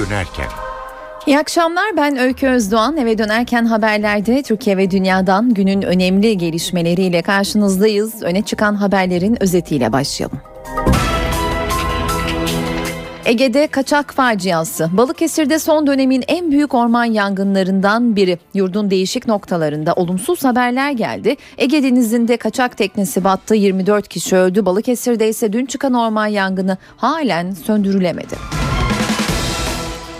dönerken. İyi akşamlar ben Öykü Özdoğan. Eve dönerken haberlerde Türkiye ve dünyadan günün önemli gelişmeleriyle karşınızdayız. Öne çıkan haberlerin özetiyle başlayalım. Ege'de kaçak faciası. Balıkesir'de son dönemin en büyük orman yangınlarından biri. Yurdun değişik noktalarında olumsuz haberler geldi. Ege Denizi'nde kaçak teknesi battı. 24 kişi öldü. Balıkesir'de ise dün çıkan orman yangını halen söndürülemedi.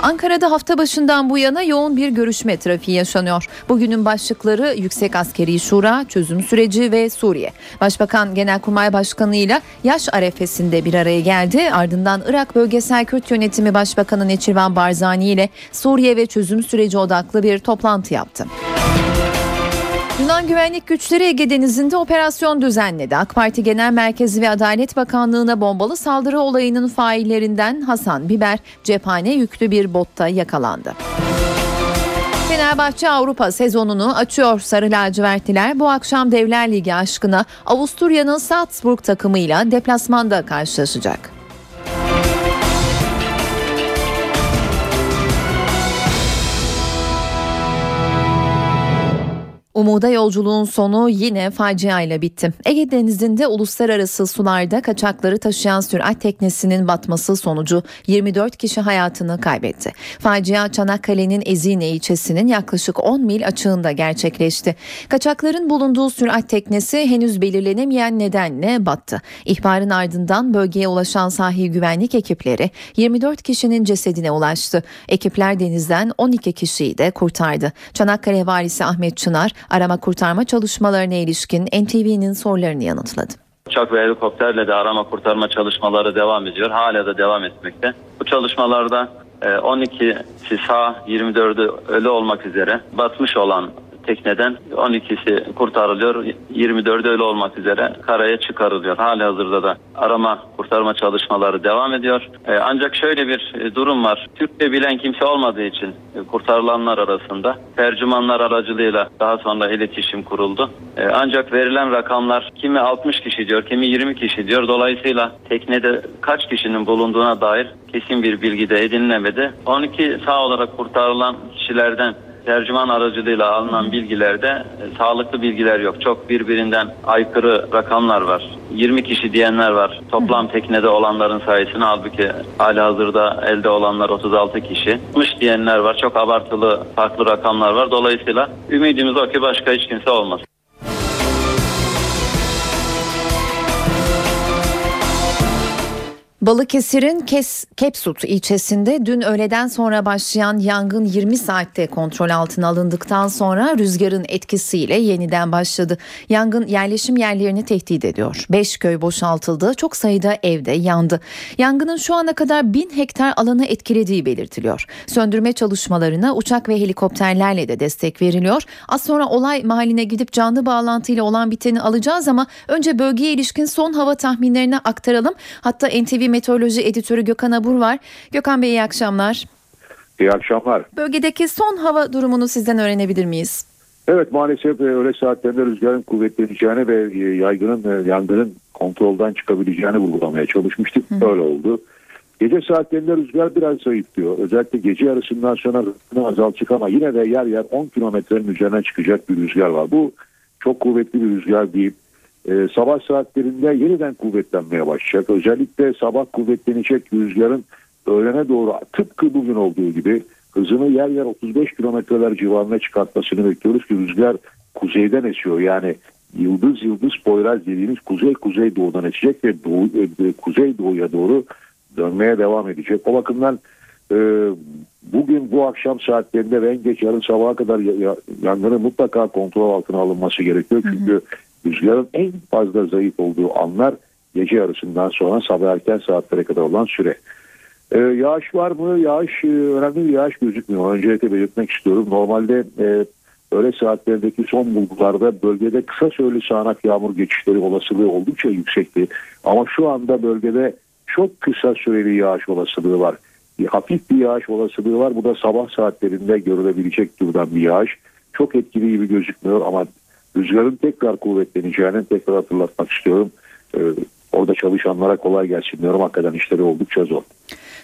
Ankara'da hafta başından bu yana yoğun bir görüşme trafiği yaşanıyor. Bugünün başlıkları Yüksek Askeri Şura, çözüm süreci ve Suriye. Başbakan Genelkurmay Başkanı ile yaş arefesinde bir araya geldi. Ardından Irak Bölgesel Kürt Yönetimi Başbakanı Neçirvan Barzani ile Suriye ve çözüm süreci odaklı bir toplantı yaptı. Yunan güvenlik güçleri Ege Denizi'nde operasyon düzenledi. AK Parti Genel Merkezi ve Adalet Bakanlığı'na bombalı saldırı olayının faillerinden Hasan Biber cephane yüklü bir botta yakalandı. Fenerbahçe Avrupa sezonunu açıyor. Sarı lacivertliler bu akşam Devler Ligi aşkına Avusturya'nın Salzburg takımıyla deplasmanda karşılaşacak. Umuda yolculuğun sonu yine facia ile bitti. Ege Denizi'nde uluslararası sularda kaçakları taşıyan sürat teknesinin batması sonucu 24 kişi hayatını kaybetti. Facia Çanakkale'nin Ezine ilçesinin yaklaşık 10 mil açığında gerçekleşti. Kaçakların bulunduğu sürat teknesi henüz belirlenemeyen nedenle battı. İhbarın ardından bölgeye ulaşan sahil güvenlik ekipleri 24 kişinin cesedine ulaştı. Ekipler denizden 12 kişiyi de kurtardı. Çanakkale valisi Ahmet Çınar arama kurtarma çalışmalarına ilişkin NTV'nin sorularını yanıtladı. Uçak ve helikopterle de arama kurtarma çalışmaları devam ediyor. Hala da devam etmekte. Bu çalışmalarda 12 sağ 24'ü ölü olmak üzere batmış olan tekneden 12'si kurtarılıyor. 24'ü öyle olmak üzere karaya çıkarılıyor. Hali hazırda da arama kurtarma çalışmaları devam ediyor. Ee, ancak şöyle bir e, durum var. Türkçe bilen kimse olmadığı için e, kurtarılanlar arasında tercümanlar aracılığıyla daha sonra iletişim kuruldu. Ancak verilen rakamlar kimi 60 kişi diyor, kimi 20 kişi diyor. Dolayısıyla teknede kaç kişinin bulunduğuna dair kesin bir bilgi de edinilemedi. 12 sağ olarak kurtarılan kişilerden tercüman aracılığıyla alınan bilgilerde e, sağlıklı bilgiler yok. Çok birbirinden aykırı rakamlar var. 20 kişi diyenler var. Toplam teknede olanların sayısını halbuki hali hazırda elde olanlar 36 kişi. 60 diyenler var. Çok abartılı farklı rakamlar var. Dolayısıyla ümidimiz o ki başka hiç kimse olmaz. Balıkesir'in Kes, Kepsut ilçesinde dün öğleden sonra başlayan yangın 20 saatte kontrol altına alındıktan sonra rüzgarın etkisiyle yeniden başladı. Yangın yerleşim yerlerini tehdit ediyor. 5 köy boşaltıldı, çok sayıda evde yandı. Yangının şu ana kadar 1000 hektar alanı etkilediği belirtiliyor. Söndürme çalışmalarına uçak ve helikopterlerle de destek veriliyor. Az sonra olay mahalline gidip canlı bağlantıyla olan biteni alacağız ama önce bölgeye ilişkin son hava tahminlerini aktaralım. Hatta NTV Meteoroloji Editörü Gökhan Abur var. Gökhan Bey iyi akşamlar. İyi akşamlar. Bölgedeki son hava durumunu sizden öğrenebilir miyiz? Evet maalesef e, öğle saatlerinde rüzgarın kuvvetleneceğini ve e, yaygının e, yangının kontrolden çıkabileceğini vurgulamaya çalışmıştık. Hı. Öyle oldu. Gece saatlerinde rüzgar biraz zayıflıyor. Özellikle gece yarısından sonra hızını azaltacak ama yine de yer yer 10 kilometrenin üzerine çıkacak bir rüzgar var. Bu çok kuvvetli bir rüzgar değil e, sabah saatlerinde yeniden kuvvetlenmeye başlayacak. Özellikle sabah kuvvetlenecek rüzgarın öğlene doğru tıpkı bugün olduğu gibi hızını yer yer 35 kilometreler civarına çıkartmasını bekliyoruz ki rüzgar kuzeyden esiyor. Yani yıldız yıldız Poyraz dediğimiz kuzey kuzey doğudan esecek ve doğu, e, kuzey doğuya doğru dönmeye devam edecek. O bakımdan e, bugün bu akşam saatlerinde ve en geç yarın sabaha kadar yangının mutlaka kontrol altına alınması gerekiyor. Çünkü hı hı Rüzgarın en fazla zayıf olduğu anlar gece yarısından sonra sabah erken saatlere kadar olan süre. Ee, yağış var mı? Yağış e, önemli bir yağış gözükmüyor. Öncelikle belirtmek istiyorum. Normalde e, öğle saatlerindeki son bulgularda bölgede kısa süreli sağanak yağmur geçişleri olasılığı oldukça yüksekti. Ama şu anda bölgede çok kısa süreli yağış olasılığı var. Bir hafif bir yağış olasılığı var. Bu da sabah saatlerinde görülebilecek türden bir yağış. Çok etkili gibi gözükmüyor ama rüzgarın tekrar kuvvetleneceğini tekrar hatırlatmak istiyorum. Ee, orada çalışanlara kolay gelsin diyorum. Hakikaten işleri oldukça zor.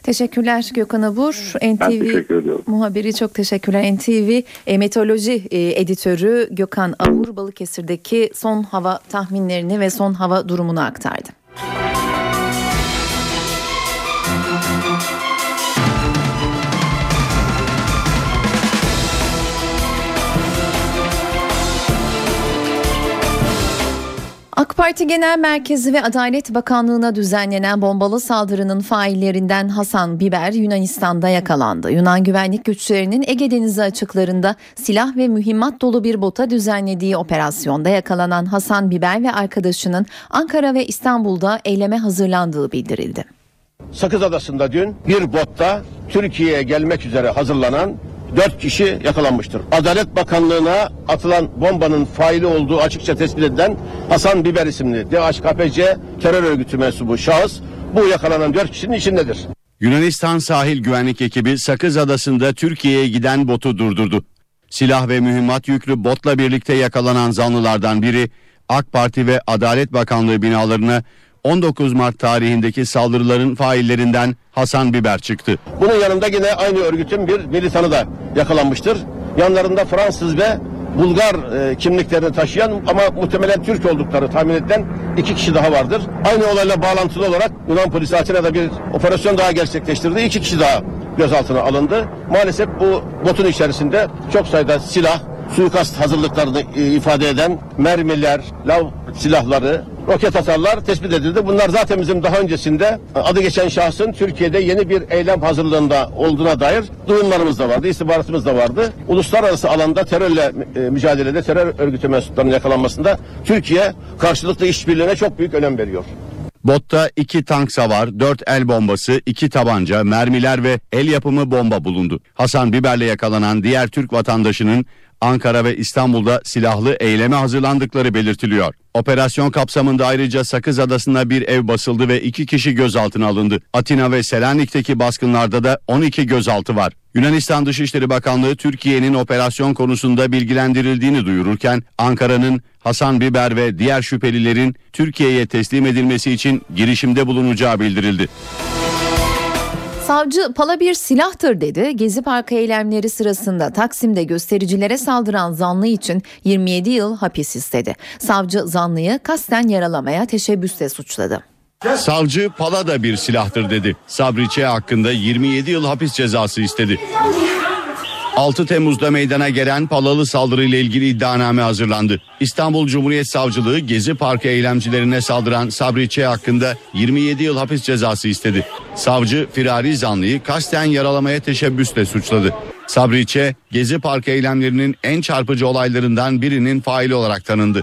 Teşekkürler Gökhan Abur. NTV Ben teşekkür ediyorum. muhabiri çok teşekkürler. NTV e, meteoroloji e, editörü Gökhan Abur Balıkesir'deki son hava tahminlerini ve son hava durumunu aktardı. AK Parti Genel Merkezi ve Adalet Bakanlığı'na düzenlenen bombalı saldırının faillerinden Hasan Biber Yunanistan'da yakalandı. Yunan güvenlik güçlerinin Ege Denizi açıklarında silah ve mühimmat dolu bir bota düzenlediği operasyonda yakalanan Hasan Biber ve arkadaşının Ankara ve İstanbul'da eyleme hazırlandığı bildirildi. Sakız Adası'nda dün bir botta Türkiye'ye gelmek üzere hazırlanan 4 kişi yakalanmıştır. Adalet Bakanlığı'na atılan bombanın faili olduğu açıkça tespit edilen Hasan Biber isimli DHKPC terör örgütü mensubu şahıs bu yakalanan 4 kişinin içindedir. Yunanistan sahil güvenlik ekibi Sakız Adası'nda Türkiye'ye giden botu durdurdu. Silah ve mühimmat yüklü botla birlikte yakalanan zanlılardan biri AK Parti ve Adalet Bakanlığı binalarına 19 Mart tarihindeki saldırıların faillerinden Hasan Biber çıktı. Bunun yanında yine aynı örgütün bir militanı da yakalanmıştır. Yanlarında Fransız ve Bulgar e, kimliklerini taşıyan ama muhtemelen Türk oldukları tahmin edilen iki kişi daha vardır. Aynı olayla bağlantılı olarak Yunan polisi Atina'da bir operasyon daha gerçekleştirdi. İki kişi daha gözaltına alındı. Maalesef bu botun içerisinde çok sayıda silah, suikast hazırlıklarını e, ifade eden mermiler, lav silahları, roket atarlar tespit edildi. Bunlar zaten bizim daha öncesinde adı geçen şahsın Türkiye'de yeni bir eylem hazırlığında olduğuna dair duyumlarımız da vardı, istihbaratımız da vardı. Uluslararası alanda terörle e, mücadelede terör örgütü mensuplarının yakalanmasında Türkiye karşılıklı işbirliğine çok büyük önem veriyor. Botta iki tank savar, dört el bombası, iki tabanca, mermiler ve el yapımı bomba bulundu. Hasan Biber'le yakalanan diğer Türk vatandaşının Ankara ve İstanbul'da silahlı eyleme hazırlandıkları belirtiliyor. Operasyon kapsamında ayrıca Sakız Adası'nda bir ev basıldı ve iki kişi gözaltına alındı. Atina ve Selanik'teki baskınlarda da 12 gözaltı var. Yunanistan Dışişleri Bakanlığı Türkiye'nin operasyon konusunda bilgilendirildiğini duyururken Ankara'nın Hasan Biber ve diğer şüphelilerin Türkiye'ye teslim edilmesi için girişimde bulunacağı bildirildi. Savcı pala bir silahtır dedi. Gezi Parkı eylemleri sırasında Taksim'de göstericilere saldıran zanlı için 27 yıl hapis istedi. Savcı zanlıyı kasten yaralamaya teşebbüsle suçladı. Savcı pala da bir silahtır dedi. Sabri hakkında 27 yıl hapis cezası istedi. 6 Temmuz'da meydana gelen palalı saldırıyla ilgili iddianame hazırlandı. İstanbul Cumhuriyet Savcılığı Gezi Parkı eylemcilerine saldıran Sabri Ç. hakkında 27 yıl hapis cezası istedi. Savcı firari zanlıyı kasten yaralamaya teşebbüsle suçladı. Sabri Ç. Gezi Parkı eylemlerinin en çarpıcı olaylarından birinin faili olarak tanındı.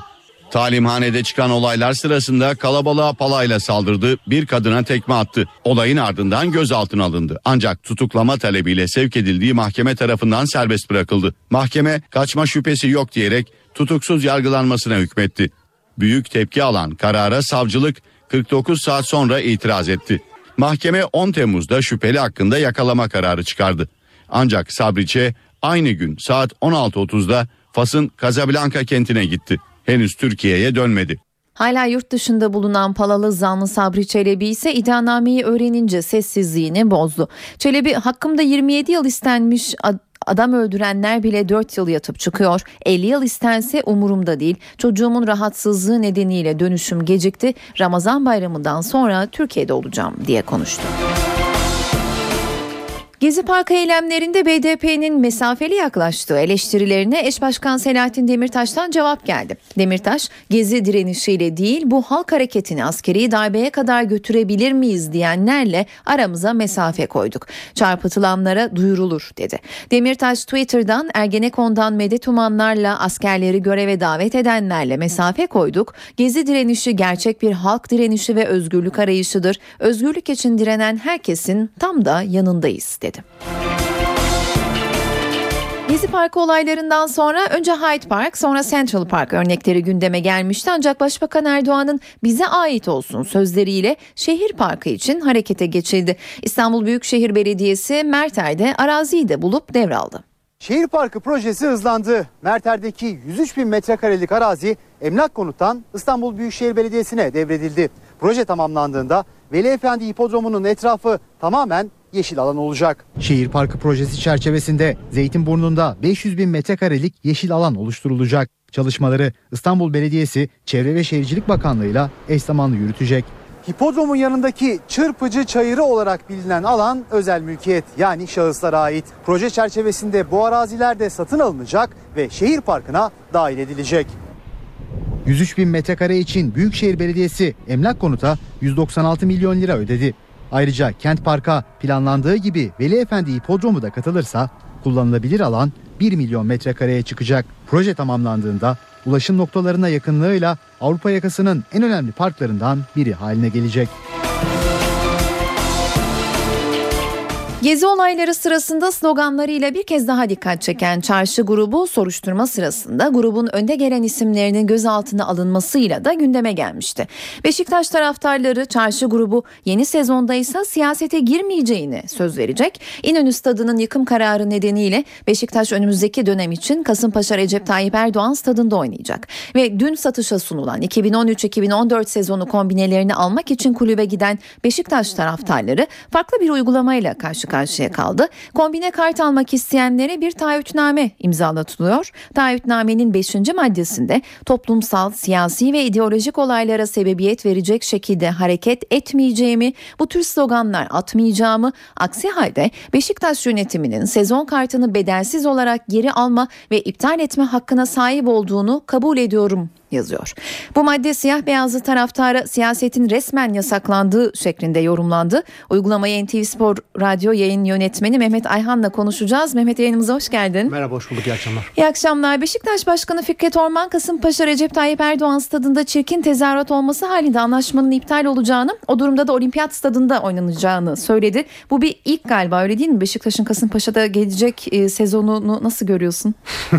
Talimhanede çıkan olaylar sırasında kalabalığa palayla saldırdı, bir kadına tekme attı. Olayın ardından gözaltına alındı. Ancak tutuklama talebiyle sevk edildiği mahkeme tarafından serbest bırakıldı. Mahkeme kaçma şüphesi yok diyerek tutuksuz yargılanmasına hükmetti. Büyük tepki alan karara savcılık 49 saat sonra itiraz etti. Mahkeme 10 Temmuz'da şüpheli hakkında yakalama kararı çıkardı. Ancak Sabriçe aynı gün saat 16.30'da Fas'ın Casablanca kentine gitti henüz Türkiye'ye dönmedi. Hala yurt dışında bulunan Palalı zanlı Sabri Çelebi ise iddianameyi öğrenince sessizliğini bozdu. Çelebi hakkımda 27 yıl istenmiş Adam öldürenler bile 4 yıl yatıp çıkıyor. 50 yıl istense umurumda değil. Çocuğumun rahatsızlığı nedeniyle dönüşüm gecikti. Ramazan bayramından sonra Türkiye'de olacağım diye konuştu. Gezi Parkı eylemlerinde BDP'nin mesafeli yaklaştığı eleştirilerine eş başkan Selahattin Demirtaş'tan cevap geldi. Demirtaş, Gezi direnişiyle değil bu halk hareketini askeri darbeye kadar götürebilir miyiz diyenlerle aramıza mesafe koyduk. Çarpıtılanlara duyurulur dedi. Demirtaş Twitter'dan Ergenekon'dan medet umanlarla askerleri göreve davet edenlerle mesafe koyduk. Gezi direnişi gerçek bir halk direnişi ve özgürlük arayışıdır. Özgürlük için direnen herkesin tam da yanındayız dedi söyledi. Gezi Parkı olaylarından sonra önce Hyde Park sonra Central Park örnekleri gündeme gelmişti ancak Başbakan Erdoğan'ın bize ait olsun sözleriyle şehir parkı için harekete geçildi. İstanbul Büyükşehir Belediyesi Merter'de araziyi de bulup devraldı. Şehir Parkı projesi hızlandı. Merter'deki 103 bin metrekarelik arazi Emlak Konut'tan İstanbul Büyükşehir Belediyesi'ne devredildi. Proje tamamlandığında Veli Efendi Hipodromu'nun etrafı tamamen yeşil alan olacak. Şehir Parkı projesi çerçevesinde Zeytinburnu'nda 500 bin metrekarelik yeşil alan oluşturulacak. Çalışmaları İstanbul Belediyesi Çevre ve Şehircilik Bakanlığı'yla eş zamanlı yürütecek. Hipodromun yanındaki çırpıcı çayırı olarak bilinen alan özel mülkiyet yani şahıslara ait. Proje çerçevesinde bu araziler de satın alınacak ve şehir parkına dahil edilecek. 103 bin metrekare için Büyükşehir Belediyesi emlak konuta 196 milyon lira ödedi. Ayrıca kent parka planlandığı gibi Veli Efendi Hipodromu da katılırsa kullanılabilir alan 1 milyon metrekareye çıkacak. Proje tamamlandığında ulaşım noktalarına yakınlığıyla Avrupa yakasının en önemli parklarından biri haline gelecek. Gezi olayları sırasında sloganlarıyla bir kez daha dikkat çeken çarşı grubu soruşturma sırasında grubun önde gelen isimlerinin gözaltına alınmasıyla da gündeme gelmişti. Beşiktaş taraftarları çarşı grubu yeni sezonda ise siyasete girmeyeceğini söz verecek. İnönü Stadı'nın yıkım kararı nedeniyle Beşiktaş önümüzdeki dönem için Kasımpaşa Recep Tayyip Erdoğan stadında oynayacak. Ve dün satışa sunulan 2013-2014 sezonu kombinelerini almak için kulübe giden Beşiktaş taraftarları farklı bir uygulamayla karşı karşıya kaldı. Kombine kart almak isteyenlere bir taahhütname imzalatılıyor. Taahhütnamenin 5. maddesinde toplumsal, siyasi ve ideolojik olaylara sebebiyet verecek şekilde hareket etmeyeceğimi, bu tür sloganlar atmayacağımı, aksi halde Beşiktaş yönetiminin sezon kartını bedelsiz olarak geri alma ve iptal etme hakkına sahip olduğunu kabul ediyorum yazıyor. Bu madde siyah beyazlı taraftara siyasetin resmen yasaklandığı şeklinde yorumlandı. Uygulamayı NTV Spor Radyo yayın yönetmeni Mehmet Ayhan'la konuşacağız. Mehmet yayınımıza hoş geldin. Merhaba hoş bulduk iyi akşamlar. İyi akşamlar. Beşiktaş Başkanı Fikret Orman Kasımpaşa Recep Tayyip Erdoğan stadında çirkin tezahürat olması halinde anlaşmanın iptal olacağını o durumda da olimpiyat stadında oynanacağını söyledi. Bu bir ilk galiba öyle değil mi? Beşiktaş'ın Kasımpaşa'da gelecek e, sezonunu nasıl görüyorsun?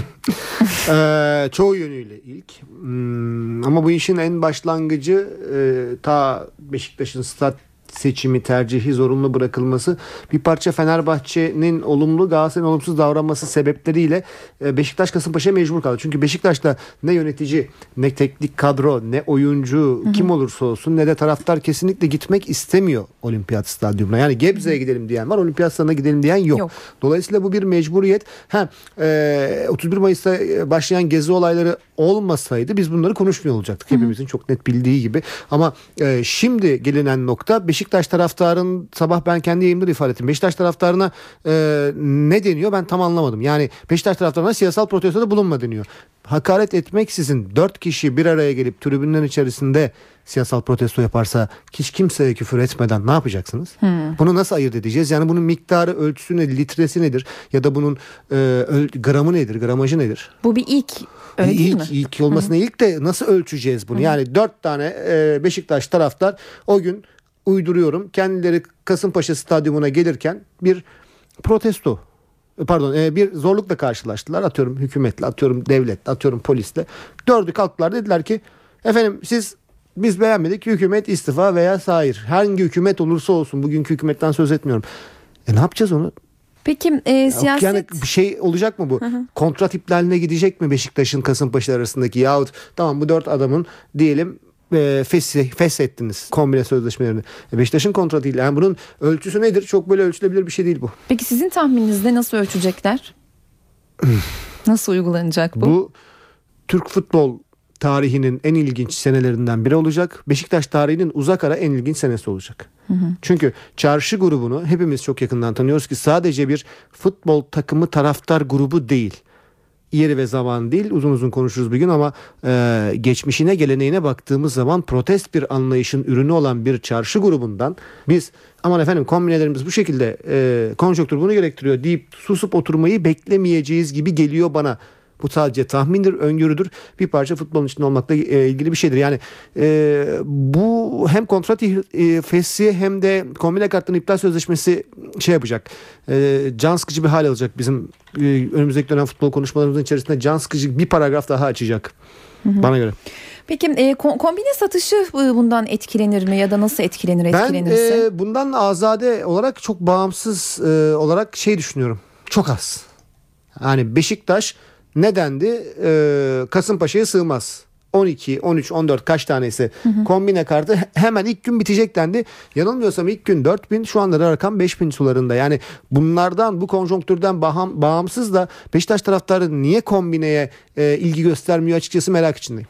ee, çoğu yönüyle ilk. Hmm, ama bu işin en başlangıcı e, ta Beşiktaş'ın stat seçimi, tercihi zorunlu bırakılması bir parça Fenerbahçe'nin olumlu Galatasaray'ın olumsuz davranması sebepleriyle e, Beşiktaş Kasımpaşa'ya mecbur kaldı. Çünkü Beşiktaş'ta ne yönetici, ne teknik kadro, ne oyuncu hı hı. kim olursa olsun ne de taraftar kesinlikle gitmek istemiyor olimpiyat stadyumuna. Yani Gebze'ye gidelim diyen var, olimpiyat stadına gidelim diyen yok. yok. Dolayısıyla bu bir mecburiyet. Ha, e, 31 Mayıs'ta başlayan gezi olayları olmasaydı biz bunları konuşmuyor olacaktık. Hepimizin çok net bildiği gibi. Ama e, şimdi gelinen nokta Beşiktaş Beşiktaş taraftarın sabah ben kendi yayımda ifade ettim. Beşiktaş taraftarına e, ne deniyor ben tam anlamadım. Yani Beşiktaş taraftarına siyasal protestoda bulunma deniyor. Hakaret etmeksizin dört kişi bir araya gelip tribünlerin içerisinde siyasal protesto yaparsa hiç kimseye küfür etmeden ne yapacaksınız? Hmm. Bunu nasıl ayırt edeceğiz? Yani bunun miktarı, ölçüsü nedir, litresi nedir? Ya da bunun e, gramı nedir, gramajı nedir? Bu bir ilk Öyle ilk, değil mi? ilk olmasına Hı. ilk de nasıl ölçeceğiz bunu? Hı. Yani dört tane e, Beşiktaş taraftar o gün uyduruyorum. Kendileri Kasımpaşa stadyumuna gelirken bir protesto pardon e, bir zorlukla karşılaştılar. Atıyorum hükümetle, atıyorum devletle, atıyorum polisle. Dördü kalktılar dediler ki efendim siz biz beğenmedik hükümet istifa veya sair. Hangi hükümet olursa olsun bugünkü hükümetten söz etmiyorum. E ne yapacağız onu? Peki e, siyaset... Yani bir şey olacak mı bu? Hı hı. Kontrat iplaline gidecek mi Beşiktaş'ın Kasımpaşa arasındaki yahut tamam bu dört adamın diyelim e, feshettiniz kombine sözleşmelerini. E, Beşiktaş'ın kontratıyla. Yani bunun ölçüsü nedir? Çok böyle ölçülebilir bir şey değil bu. Peki sizin tahmininizde nasıl ölçecekler? nasıl uygulanacak bu? Bu Türk futbol tarihinin en ilginç senelerinden biri olacak. Beşiktaş tarihinin uzak ara en ilginç senesi olacak. Hı hı. Çünkü çarşı grubunu hepimiz çok yakından tanıyoruz ki sadece bir futbol takımı taraftar grubu değil yeri ve zaman değil uzun uzun konuşuruz bir gün ama e, geçmişine geleneğine baktığımız zaman protest bir anlayışın ürünü olan bir çarşı grubundan biz aman efendim kombinelerimiz bu şekilde e, konjonktür bunu gerektiriyor deyip susup oturmayı beklemeyeceğiz gibi geliyor bana. Bu sadece tahmindir, öngörüdür. Bir parça futbolun içinde olmakla e, ilgili bir şeydir. Yani e, bu hem kontrat e, fesli hem de kombine kartların iptal sözleşmesi şey yapacak. E, can sıkıcı bir hal alacak bizim e, önümüzdeki dönem futbol konuşmalarımızın içerisinde can sıkıcı bir paragraf daha açacak. Hı hı. Bana göre. Peki e, kombine satışı e, bundan etkilenir mi ya da nasıl etkilenir etkilenirse? Ben e, bundan azade olarak çok bağımsız e, olarak şey düşünüyorum. Çok az. Yani Beşiktaş nedendi? Ee, Kasımpaşa'ya sığmaz. 12, 13, 14 kaç tanesi kombine kartı hemen ilk gün bitecek dendi. Yanılmıyorsam ilk gün 4000 şu anda da rakam 5000 sularında. Yani bunlardan bu konjonktürden bağımsız da Beşiktaş taraftarı niye kombineye e, ilgi göstermiyor açıkçası merak içindeyim.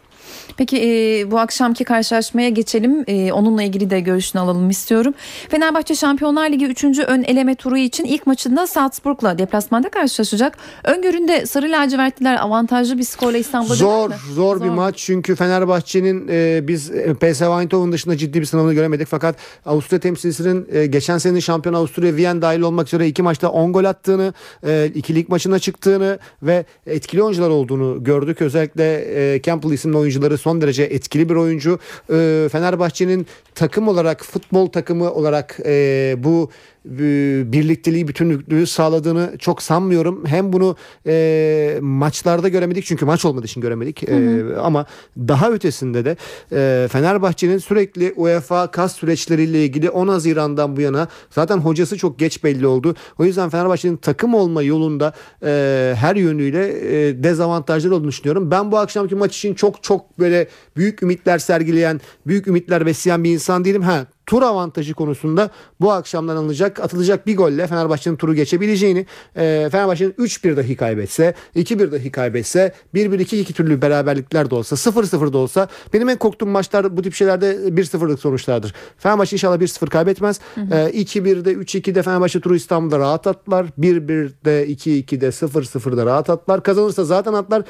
Peki e, bu akşamki karşılaşmaya geçelim. E, onunla ilgili de görüşünü alalım istiyorum. Fenerbahçe Şampiyonlar Ligi 3. ön eleme turu için ilk maçında Salzburg'la deplasmanda karşılaşacak. Öngöründe Sarı Lacivertliler avantajlı bir skorla İstanbul'da Zor, mi? zor bir maç çünkü Fenerbahçe'nin e, biz e, PSV Eindhoven dışında ciddi bir sınavını göremedik fakat Avusturya temsilcisinin e, geçen sene şampiyon Avusturya Viyen dahil olmak üzere iki maçta 10 gol attığını, e, iki lig maçına çıktığını ve etkili oyuncular olduğunu gördük. Özellikle e, Campbell isimli oyuncuları son derece etkili bir oyuncu. E, Fenerbahçe'nin takım olarak futbol takımı olarak e, bu birlikteliği, bütünlüğü sağladığını çok sanmıyorum. Hem bunu e, maçlarda göremedik çünkü maç olmadığı için göremedik. E, ama daha ötesinde de e, Fenerbahçe'nin sürekli UEFA kas süreçleriyle ilgili 10 Haziran'dan bu yana zaten hocası çok geç belli oldu. O yüzden Fenerbahçe'nin takım olma yolunda e, her yönüyle e, dezavantajları olduğunu düşünüyorum. Ben bu akşamki maç için çok çok böyle büyük ümitler sergileyen, büyük ümitler besleyen bir insan değilim. Ha tur avantajı konusunda bu akşamdan alınacak atılacak bir golle Fenerbahçe'nin turu geçebileceğini e, Fenerbahçe'nin 3-1 dahi kaybetse 2-1 dahi kaybetse 1-1-2-2 türlü beraberlikler de olsa 0-0 da olsa benim en korktuğum maçlar bu tip şeylerde 1-0'lık sonuçlardır. Fenerbahçe inşallah 1-0 kaybetmez. E, 2-1'de 3-2'de Fenerbahçe turu İstanbul'da rahat atlar. 1-1'de 2-2'de 0-0'da rahat atlar. Kazanırsa zaten atlar.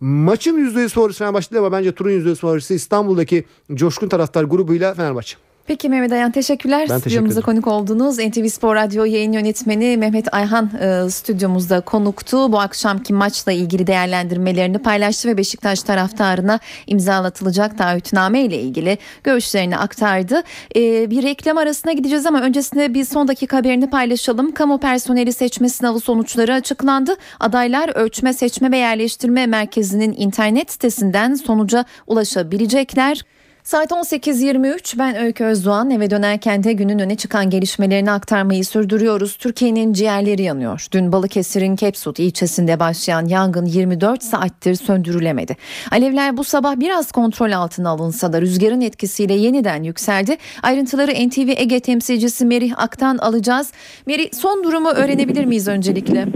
Maçın %100 favorisi Fenerbahçe değil ama bence turun %100 favorisi İstanbul'daki coşkun taraftar grubuyla Fenerbahçe. Peki Mehmet Ayhan teşekkürler. Ben teşekkür Stüdyomuza konuk oldunuz. NTV Spor Radyo yayın yönetmeni Mehmet Ayhan e, stüdyomuzda konuktu. Bu akşamki maçla ilgili değerlendirmelerini paylaştı ve Beşiktaş taraftarına imzalatılacak taahhütname ile ilgili görüşlerini aktardı. E, bir reklam arasına gideceğiz ama öncesinde bir son dakika haberini paylaşalım. Kamu personeli seçme sınavı sonuçları açıklandı. Adaylar Ölçme Seçme ve Yerleştirme Merkezi'nin internet sitesinden sonuca ulaşabilecekler. Saat 18.23 ben Öykü Özdoğan eve dönerken de günün öne çıkan gelişmelerini aktarmayı sürdürüyoruz. Türkiye'nin ciğerleri yanıyor. Dün Balıkesir'in Kepsut ilçesinde başlayan yangın 24 saattir söndürülemedi. Alevler bu sabah biraz kontrol altına alınsa da rüzgarın etkisiyle yeniden yükseldi. Ayrıntıları NTV Ege temsilcisi Merih Ak'tan alacağız. Merih son durumu öğrenebilir miyiz öncelikle?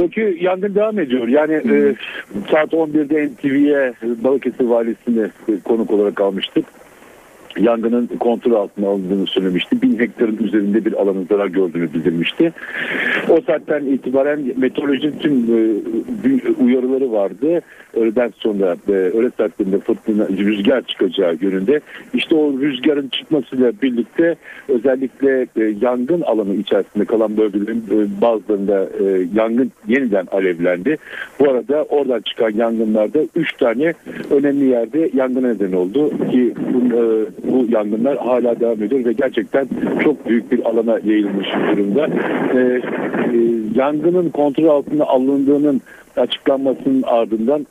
Öykü yangın devam ediyor. Yani e, saat 11'de NTV'ye Balıkesir Valisi'ni e, konuk olarak almıştık. Yangının kontrol altına alındığını söylemişti. Bin hektarın üzerinde bir alanın zarar gördüğünü bildirmişti. O saatten itibaren meteorolojinin tüm e, uyarıları vardı. Öğleden sonra e, öğle saatlerinde fırtına rüzgar çıkacağı yönünde. İşte o rüzgarın çıkmasıyla birlikte özellikle e, yangın alanı içerisinde kalan bölgelerin e, bazılarında yangın yeniden alevlendi. Bu arada oradan çıkan yangınlarda 3 tane önemli yerde yangına neden oldu ki bu, e, bu yangınlar hala devam ediyor ve gerçekten çok büyük bir alana yayılmış durumda. E, e, yangının kontrol altına alındığının açıklanmasının ardından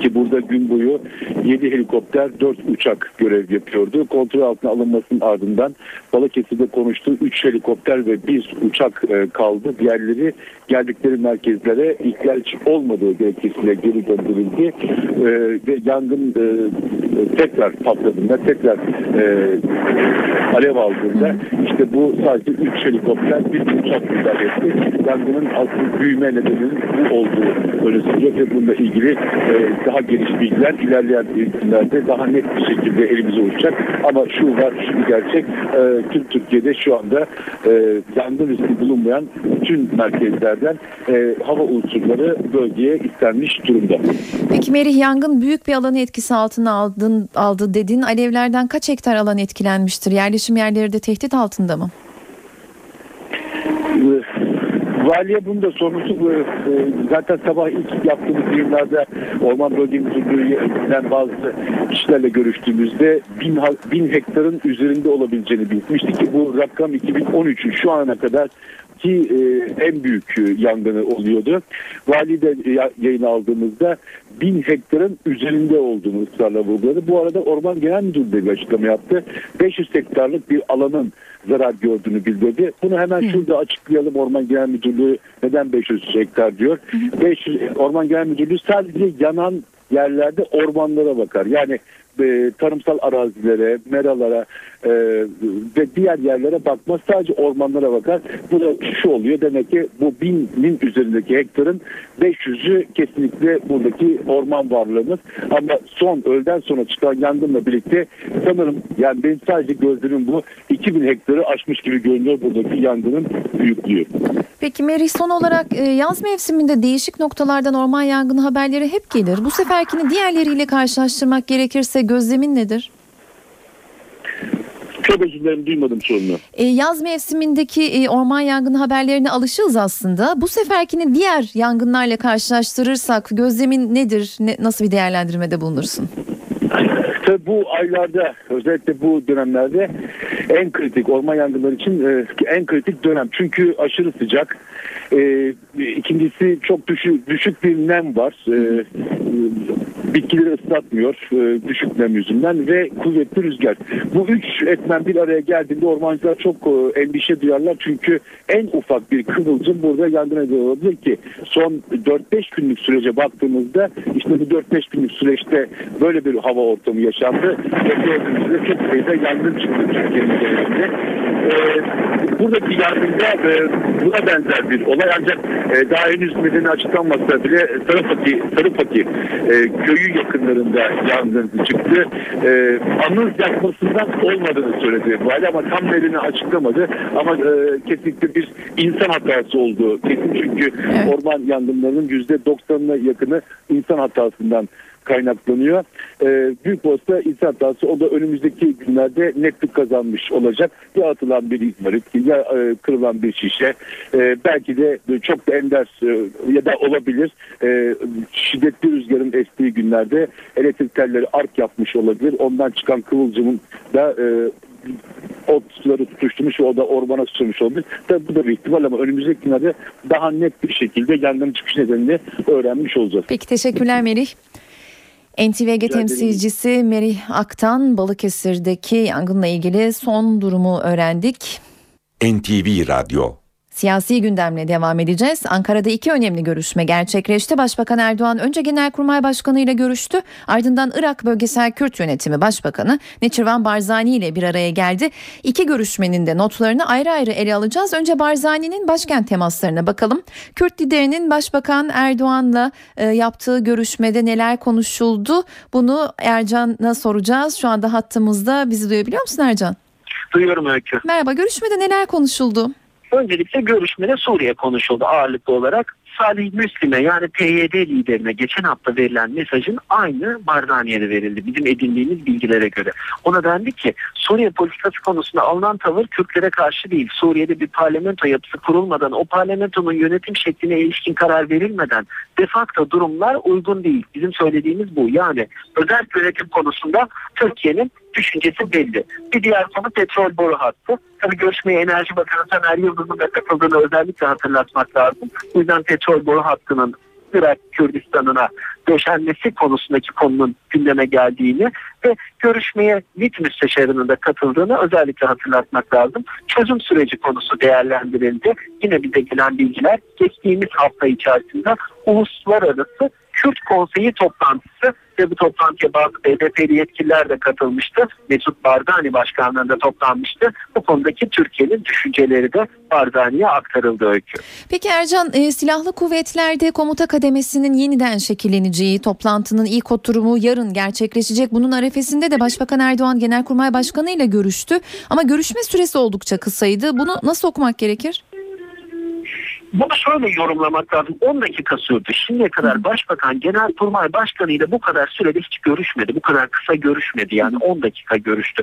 ki burada gün boyu 7 helikopter 4 uçak görev yapıyordu. Kontrol altına alınmasının ardından Balıkesir'de konuştuğu 3 helikopter ve 1 uçak e, kaldı. Diğerleri geldikleri merkezlere ihtiyaç olmadığı gerekçesiyle geri gönderildi. E, ve yangın e, tekrar patladığında tekrar alev aldığında işte bu sadece 3 helikopter bir uçak müdahale etti. Yangının asıl büyüme nedeninin bu olduğu öne sürüyor ve bununla ilgili e, daha geniş bilgiler ilerleyen günlerde daha net bir şekilde elimize uçacak. Ama şu var, şu bir gerçek. E, tüm Türkiye'de şu anda e, yangın riski bulunmayan bütün merkezlerden e, hava unsurları bölgeye istenmiş durumda. Peki Merih yangın büyük bir alanı etkisi altına aldın, aldı dedin. Alevlerden kaç hektar alan etkilenmiştir? Yerleşim yerleri de tehdit altında mı? Valiye bunu da sormuştuk. Ee, Zaten sabah ilk yaptığımız yayınlarda Orman Bölge Müdürlüğü'nden bazı kişilerle görüştüğümüzde bin, bin hektarın üzerinde olabileceğini bilmiştik ki bu rakam 2013'ün şu ana kadar ki e, en büyük e, yangını oluyordu. Vali de ya- yayını aldığımızda bin hektarın üzerinde olduğunu ısrarla vurguladı. Bu arada Orman Genel Müdürlüğü de bir açıklama yaptı. 500 hektarlık bir alanın zarar gördüğünü bildirdi. Bunu hemen şurada açıklayalım Orman Genel Müdürlüğü neden 500 hektar diyor. 500 Orman Genel Müdürlüğü sadece yanan yerlerde ormanlara bakar. Yani e, tarımsal arazilere, meralara e, ve diğer yerlere bakmaz. Sadece ormanlara bakar. Bu da şu oluyor. Demek ki bu binin üzerindeki hektarın 500'ü kesinlikle buradaki orman varlığımız. Ama son öğleden sonra çıkan yangınla birlikte sanırım yani benim sadece gözlerim bu 2000 hektarı aşmış gibi görünüyor buradaki yangının büyüklüğü. Peki Merih son olarak e, yaz mevsiminde değişik noktalardan orman yangını haberleri hep gelir. Bu seferkini diğerleriyle karşılaştırmak gerekirse gözlemin nedir? Çok özür dilerim duymadım sorunu. E, yaz mevsimindeki e, orman yangını haberlerine alışığız aslında. Bu seferkini diğer yangınlarla karşılaştırırsak gözlemin nedir? Ne, nasıl bir değerlendirmede bulunursun? Tabii bu aylarda özellikle bu dönemlerde en kritik orman yangınları için e, en kritik dönem. Çünkü aşırı sıcak. E, ikincisi çok düşük, düşük bir nem var. E, bitkileri ıslatmıyor e, düşük nem yüzünden ve kuvvetli rüzgar. Bu üç etmen bir araya geldiğinde ormancılar çok e, endişe duyarlar. Çünkü en ufak bir kıvılcım burada yangın neden olabilir ki son 4-5 günlük sürece baktığımızda işte bu 4-5 günlük süreçte böyle bir hava ortamı yaşandı. Gördüğünüzde çok sayıda yangın çıktı Türkiye'nin genelinde. E, buradaki yangında e, buna benzer bir olay ancak e, daha henüz nedeni açıklanmasa bile Sarıfaki, Sarıfaki e, köyü yakınlarında yangın çıktı. E, anız yakmasından olmadığını söyledi vali ama tam nedeni açıklamadı. Ama e, kesinlikle bir insan hatası olduğu kesin çünkü Evet. orman yangınlarının yüzde 90'ına yakını insan hatasından kaynaklanıyor. Ee, büyük olsa insan hatası o da önümüzdeki günlerde netlik kazanmış olacak. Ya atılan bir izmarit ya e, kırılan bir şişe e, belki de çok da ender e, ya da olabilir e, şiddetli rüzgarın estiği günlerde elektrik telleri ark yapmış olabilir. Ondan çıkan kıvılcımın da e, o suları tutuşturmuş ve o da ormana sürmüş olabilir. Tabii bu da bir ihtimal ama önümüzdeki günlerde daha net bir şekilde yangının çıkış nedenini öğrenmiş olacağız. Peki teşekkürler Merih. NTV Ege temsilcisi Merih Aktan Balıkesir'deki yangınla ilgili son durumu öğrendik. NTV Radyo Siyasi gündemle devam edeceğiz. Ankara'da iki önemli görüşme gerçekleşti. Başbakan Erdoğan önce Genelkurmay Başkanı ile görüştü. Ardından Irak Bölgesel Kürt Yönetimi Başbakanı Neçirvan Barzani ile bir araya geldi. İki görüşmenin de notlarını ayrı ayrı ele alacağız. Önce Barzani'nin başkent temaslarına bakalım. Kürt liderinin Başbakan Erdoğan'la e, yaptığı görüşmede neler konuşuldu? Bunu Ercan'a soracağız. Şu anda hattımızda bizi duyabiliyor musun Ercan? Duyuyorum Öykü. Merhaba görüşmede neler konuşuldu? Öncelikle görüşmede Suriye konuşuldu ağırlıklı olarak. Salih Müslim'e yani PYD liderine geçen hafta verilen mesajın aynı Barzani'ye de verildi bizim edindiğimiz bilgilere göre. Ona dendi ki Suriye politikası konusunda alınan tavır Kürtlere karşı değil. Suriye'de bir parlamento yapısı kurulmadan o parlamentonun yönetim şekline ilişkin karar verilmeden de facto durumlar uygun değil. Bizim söylediğimiz bu. Yani özel yönetim konusunda Türkiye'nin düşüncesi belli. Bir diğer konu petrol boru hattı. Tabii görüşmeye Enerji Bakanı Taner Yıldız'ın da katıldığını özellikle hatırlatmak lazım. Bu yüzden petrol boru hattının Irak Kürdistan'ına döşenmesi konusundaki konunun gündeme geldiğini ve görüşmeye MİT müsteşarının da katıldığını özellikle hatırlatmak lazım. Çözüm süreci konusu değerlendirildi. Yine bize gelen bilgiler geçtiğimiz hafta içerisinde uluslararası Kürt Konseyi toplantısı ve bu toplantıya bazı BDP'li yetkililer de katılmıştı. Mesut Barzani başkanlığında toplanmıştı. Bu konudaki Türkiye'nin düşünceleri de Barzani'ye aktarıldı öykü. Peki Ercan e, silahlı kuvvetlerde komuta kademesinin yeniden şekilleneceği toplantının ilk oturumu yarın gerçekleşecek. Bunun arefesinde de Başbakan Erdoğan Genelkurmay Başkanı ile görüştü. Ama görüşme süresi oldukça kısaydı. Bunu nasıl okumak gerekir? Bunu şöyle yorumlamak lazım. 10 dakika sürdü. Şimdiye kadar Başbakan Genelkurmay Başkanı ile bu kadar sürede hiç görüşmedi. Bu kadar kısa görüşmedi. Yani 10 dakika görüştü.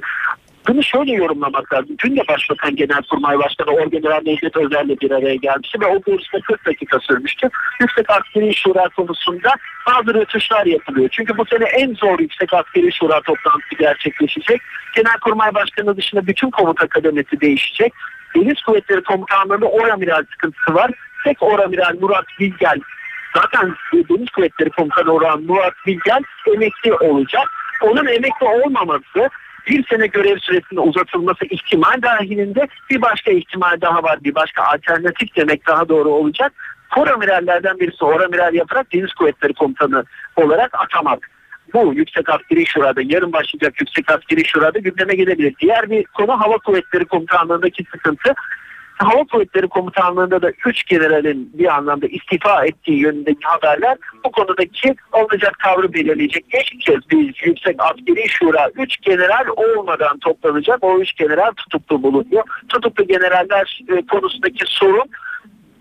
Bunu şöyle yorumlamak lazım. Dün de Başbakan Genelkurmay Başkanı Orgeneral Necdet Özer'le bir araya gelmişti ve o görüşme 40 dakika sürmüştü. Yüksek Askeri Şura konusunda bazı rötuşlar yapılıyor. Çünkü bu sene en zor Yüksek Askeri Şura toplantısı gerçekleşecek. Genelkurmay Başkanı dışında bütün komuta kademesi değişecek. Deniz Kuvvetleri Komutanlığı'nda oramiral sıkıntısı var. Tek oramiral Murat Bilgel zaten Deniz Kuvvetleri Komutanı olan Murat Bilgel emekli olacak. Onun emekli olmaması bir sene görev süresinin uzatılması ihtimal dahilinde bir başka ihtimal daha var. Bir başka alternatif demek daha doğru olacak. Koramirallerden birisi oramiral yaparak Deniz Kuvvetleri Komutanı olarak atamak bu Yüksek Askeri Şura'da yarın başlayacak Yüksek Askeri Şura'da gündeme gelebilir. Diğer bir konu Hava Kuvvetleri Komutanlığı'ndaki sıkıntı. Hava Kuvvetleri Komutanlığı'nda da 3 generalin bir anlamda istifa ettiği yönündeki haberler bu konudaki alınacak tavrı belirleyecek. İlk kez bir Yüksek Askeri Şura 3 general olmadan toplanacak. O 3 general tutuklu bulunuyor. Tutuklu generaller e, konusundaki sorun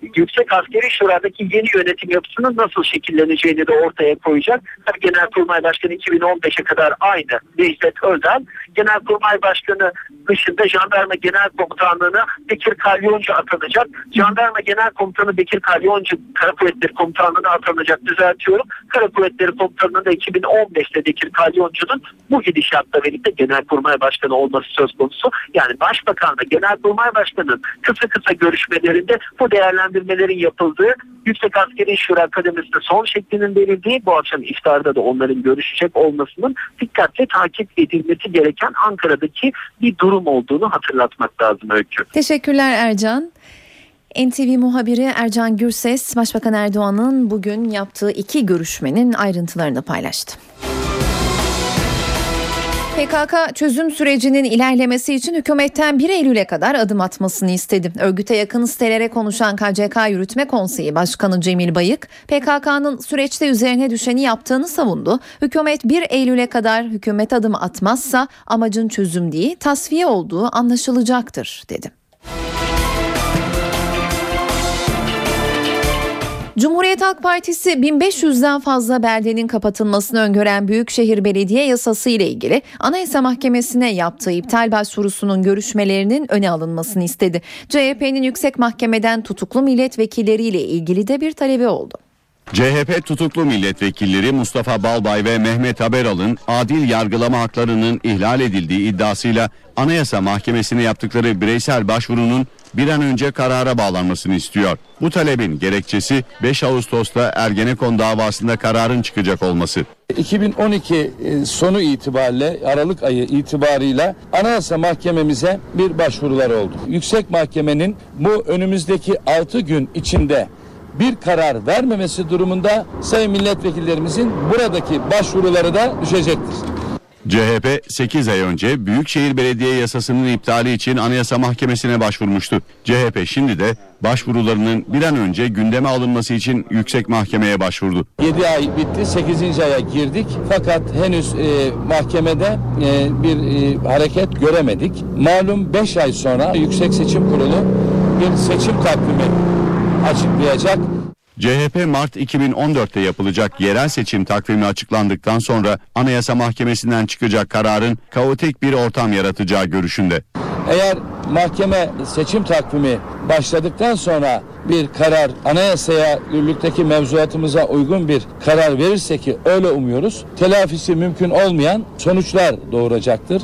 Yüksek Askeri Şura'daki yeni yönetim yapısının nasıl şekilleneceğini de ortaya koyacak. Tabii Genelkurmay Başkanı 2015'e kadar aynı Necdet Özel. Genelkurmay Başkanı dışında Jandarma Genel Komutanlığı'na Bekir Kalyoncu atanacak. Jandarma Genel Komutanı Bekir Kalyoncu Kara Kuvvetleri Komutanlığı'na atanacak düzeltiyorum. Kara Kuvvetleri Komutanlığı'nda 2015'te Bekir Kalyoncu'nun bu gidişatla birlikte Genelkurmay Başkanı olması söz konusu. Yani Başbakanla Genelkurmay Başkanı'nın kısa kısa görüşmelerinde bu değerlendirmelerin yapıldığı Yüksek Askeri Şura Akademisi'nde son şeklinin verildiği bu akşam iftarda da onların görüşecek olmasının dikkatle takip edilmesi gereken Ankara'daki bir durum olduğunu hatırlatmak lazım Öykü. Teşekkürler Ercan. NTV muhabiri Ercan Gürses, Başbakan Erdoğan'ın bugün yaptığı iki görüşmenin ayrıntılarını paylaştı. PKK çözüm sürecinin ilerlemesi için hükümetten 1 Eylül'e kadar adım atmasını istedi. Örgüte yakın sitelere konuşan KCK Yürütme Konseyi Başkanı Cemil Bayık, PKK'nın süreçte üzerine düşeni yaptığını savundu. Hükümet 1 Eylül'e kadar hükümet adım atmazsa amacın çözüm değil, tasfiye olduğu anlaşılacaktır dedi. Cumhuriyet Halk Partisi 1500'den fazla beldenin kapatılmasını öngören Büyükşehir Belediye Yasası ile ilgili Anayasa Mahkemesi'ne yaptığı iptal başvurusunun görüşmelerinin öne alınmasını istedi. CHP'nin yüksek mahkemeden tutuklu milletvekilleriyle ilgili de bir talebi oldu. CHP tutuklu milletvekilleri Mustafa Balbay ve Mehmet Haberal'ın adil yargılama haklarının ihlal edildiği iddiasıyla Anayasa Mahkemesi'ne yaptıkları bireysel başvurunun bir an önce karara bağlanmasını istiyor. Bu talebin gerekçesi 5 Ağustos'ta Ergenekon davasında kararın çıkacak olması. 2012 sonu itibariyle Aralık ayı itibarıyla Anayasa Mahkememize bir başvurular oldu. Yüksek Mahkemenin bu önümüzdeki 6 gün içinde bir karar vermemesi durumunda sayın milletvekillerimizin buradaki başvuruları da düşecektir. CHP 8 ay önce Büyükşehir Belediye Yasası'nın iptali için Anayasa Mahkemesi'ne başvurmuştu. CHP şimdi de başvurularının bir an önce gündeme alınması için Yüksek Mahkeme'ye başvurdu. 7 ay bitti 8. aya girdik fakat henüz e, mahkemede e, bir e, hareket göremedik. Malum 5 ay sonra Yüksek Seçim Kurulu bir seçim takvimi açıklayacak. CHP Mart 2014'te yapılacak yerel seçim takvimi açıklandıktan sonra Anayasa Mahkemesi'nden çıkacak kararın kaotik bir ortam yaratacağı görüşünde. Eğer mahkeme seçim takvimi başladıktan sonra bir karar anayasaya yürürlükteki mevzuatımıza uygun bir karar verirse ki öyle umuyoruz telafisi mümkün olmayan sonuçlar doğuracaktır.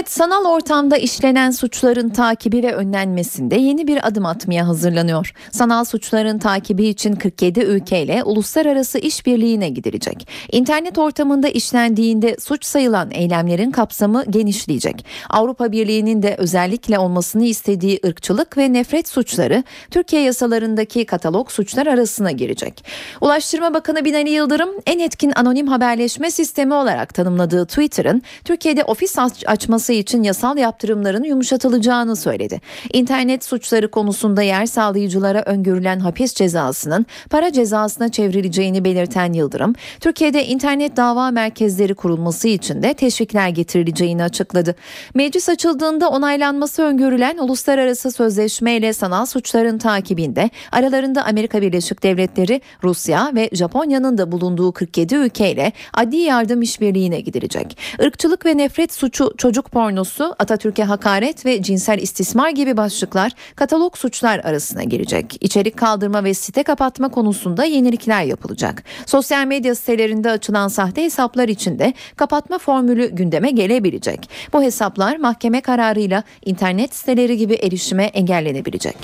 Hükümet sanal ortamda işlenen suçların takibi ve önlenmesinde yeni bir adım atmaya hazırlanıyor. Sanal suçların takibi için 47 ülkeyle uluslararası işbirliğine gidilecek. İnternet ortamında işlendiğinde suç sayılan eylemlerin kapsamı genişleyecek. Avrupa Birliği'nin de özellikle olmasını istediği ırkçılık ve nefret suçları Türkiye yasalarındaki katalog suçlar arasına girecek. Ulaştırma Bakanı Binali Yıldırım en etkin anonim haberleşme sistemi olarak tanımladığı Twitter'ın Türkiye'de ofis açması için yasal yaptırımların yumuşatılacağını söyledi. İnternet suçları konusunda yer sağlayıcılara öngörülen hapis cezasının para cezasına çevrileceğini belirten Yıldırım, Türkiye'de internet dava merkezleri kurulması için de teşvikler getirileceğini açıkladı. Meclis açıldığında onaylanması öngörülen uluslararası sözleşme ile sanal suçların takibinde aralarında Amerika Birleşik Devletleri, Rusya ve Japonya'nın da bulunduğu 47 ülkeyle adli yardım işbirliğine gidilecek. Irkçılık ve nefret suçu çocuk pornosu, Atatürk'e hakaret ve cinsel istismar gibi başlıklar katalog suçlar arasına girecek. İçerik kaldırma ve site kapatma konusunda yenilikler yapılacak. Sosyal medya sitelerinde açılan sahte hesaplar için de kapatma formülü gündeme gelebilecek. Bu hesaplar mahkeme kararıyla internet siteleri gibi erişime engellenebilecek.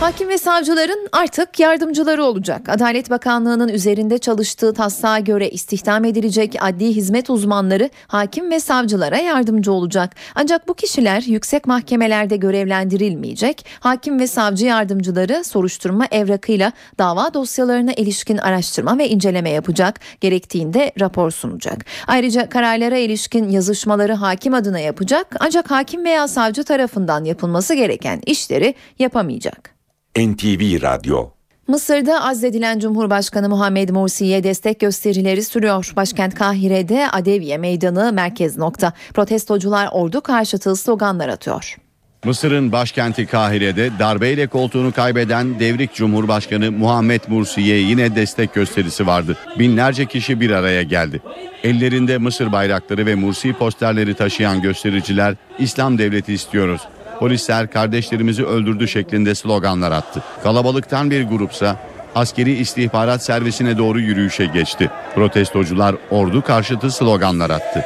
Hakim ve savcıların artık yardımcıları olacak. Adalet Bakanlığı'nın üzerinde çalıştığı taslağa göre istihdam edilecek adli hizmet uzmanları hakim ve savcılara yardımcı olacak. Ancak bu kişiler yüksek mahkemelerde görevlendirilmeyecek. Hakim ve savcı yardımcıları soruşturma evrakıyla dava dosyalarına ilişkin araştırma ve inceleme yapacak. Gerektiğinde rapor sunacak. Ayrıca kararlara ilişkin yazışmaları hakim adına yapacak. Ancak hakim veya savcı tarafından yapılması gereken işleri yapamayacak. NTV Radyo Mısır'da azledilen Cumhurbaşkanı Muhammed Mursi'ye destek gösterileri sürüyor. Başkent Kahire'de Adeviye Meydanı merkez nokta. Protestocular ordu karşıtı sloganlar atıyor. Mısır'ın başkenti Kahire'de darbeyle koltuğunu kaybeden devrik Cumhurbaşkanı Muhammed Mursi'ye yine destek gösterisi vardı. Binlerce kişi bir araya geldi. Ellerinde Mısır bayrakları ve Mursi posterleri taşıyan göstericiler İslam devleti istiyoruz. Polisler kardeşlerimizi öldürdü şeklinde sloganlar attı. Kalabalıktan bir grupsa askeri istihbarat servisine doğru yürüyüşe geçti. Protestocular ordu karşıtı sloganlar attı.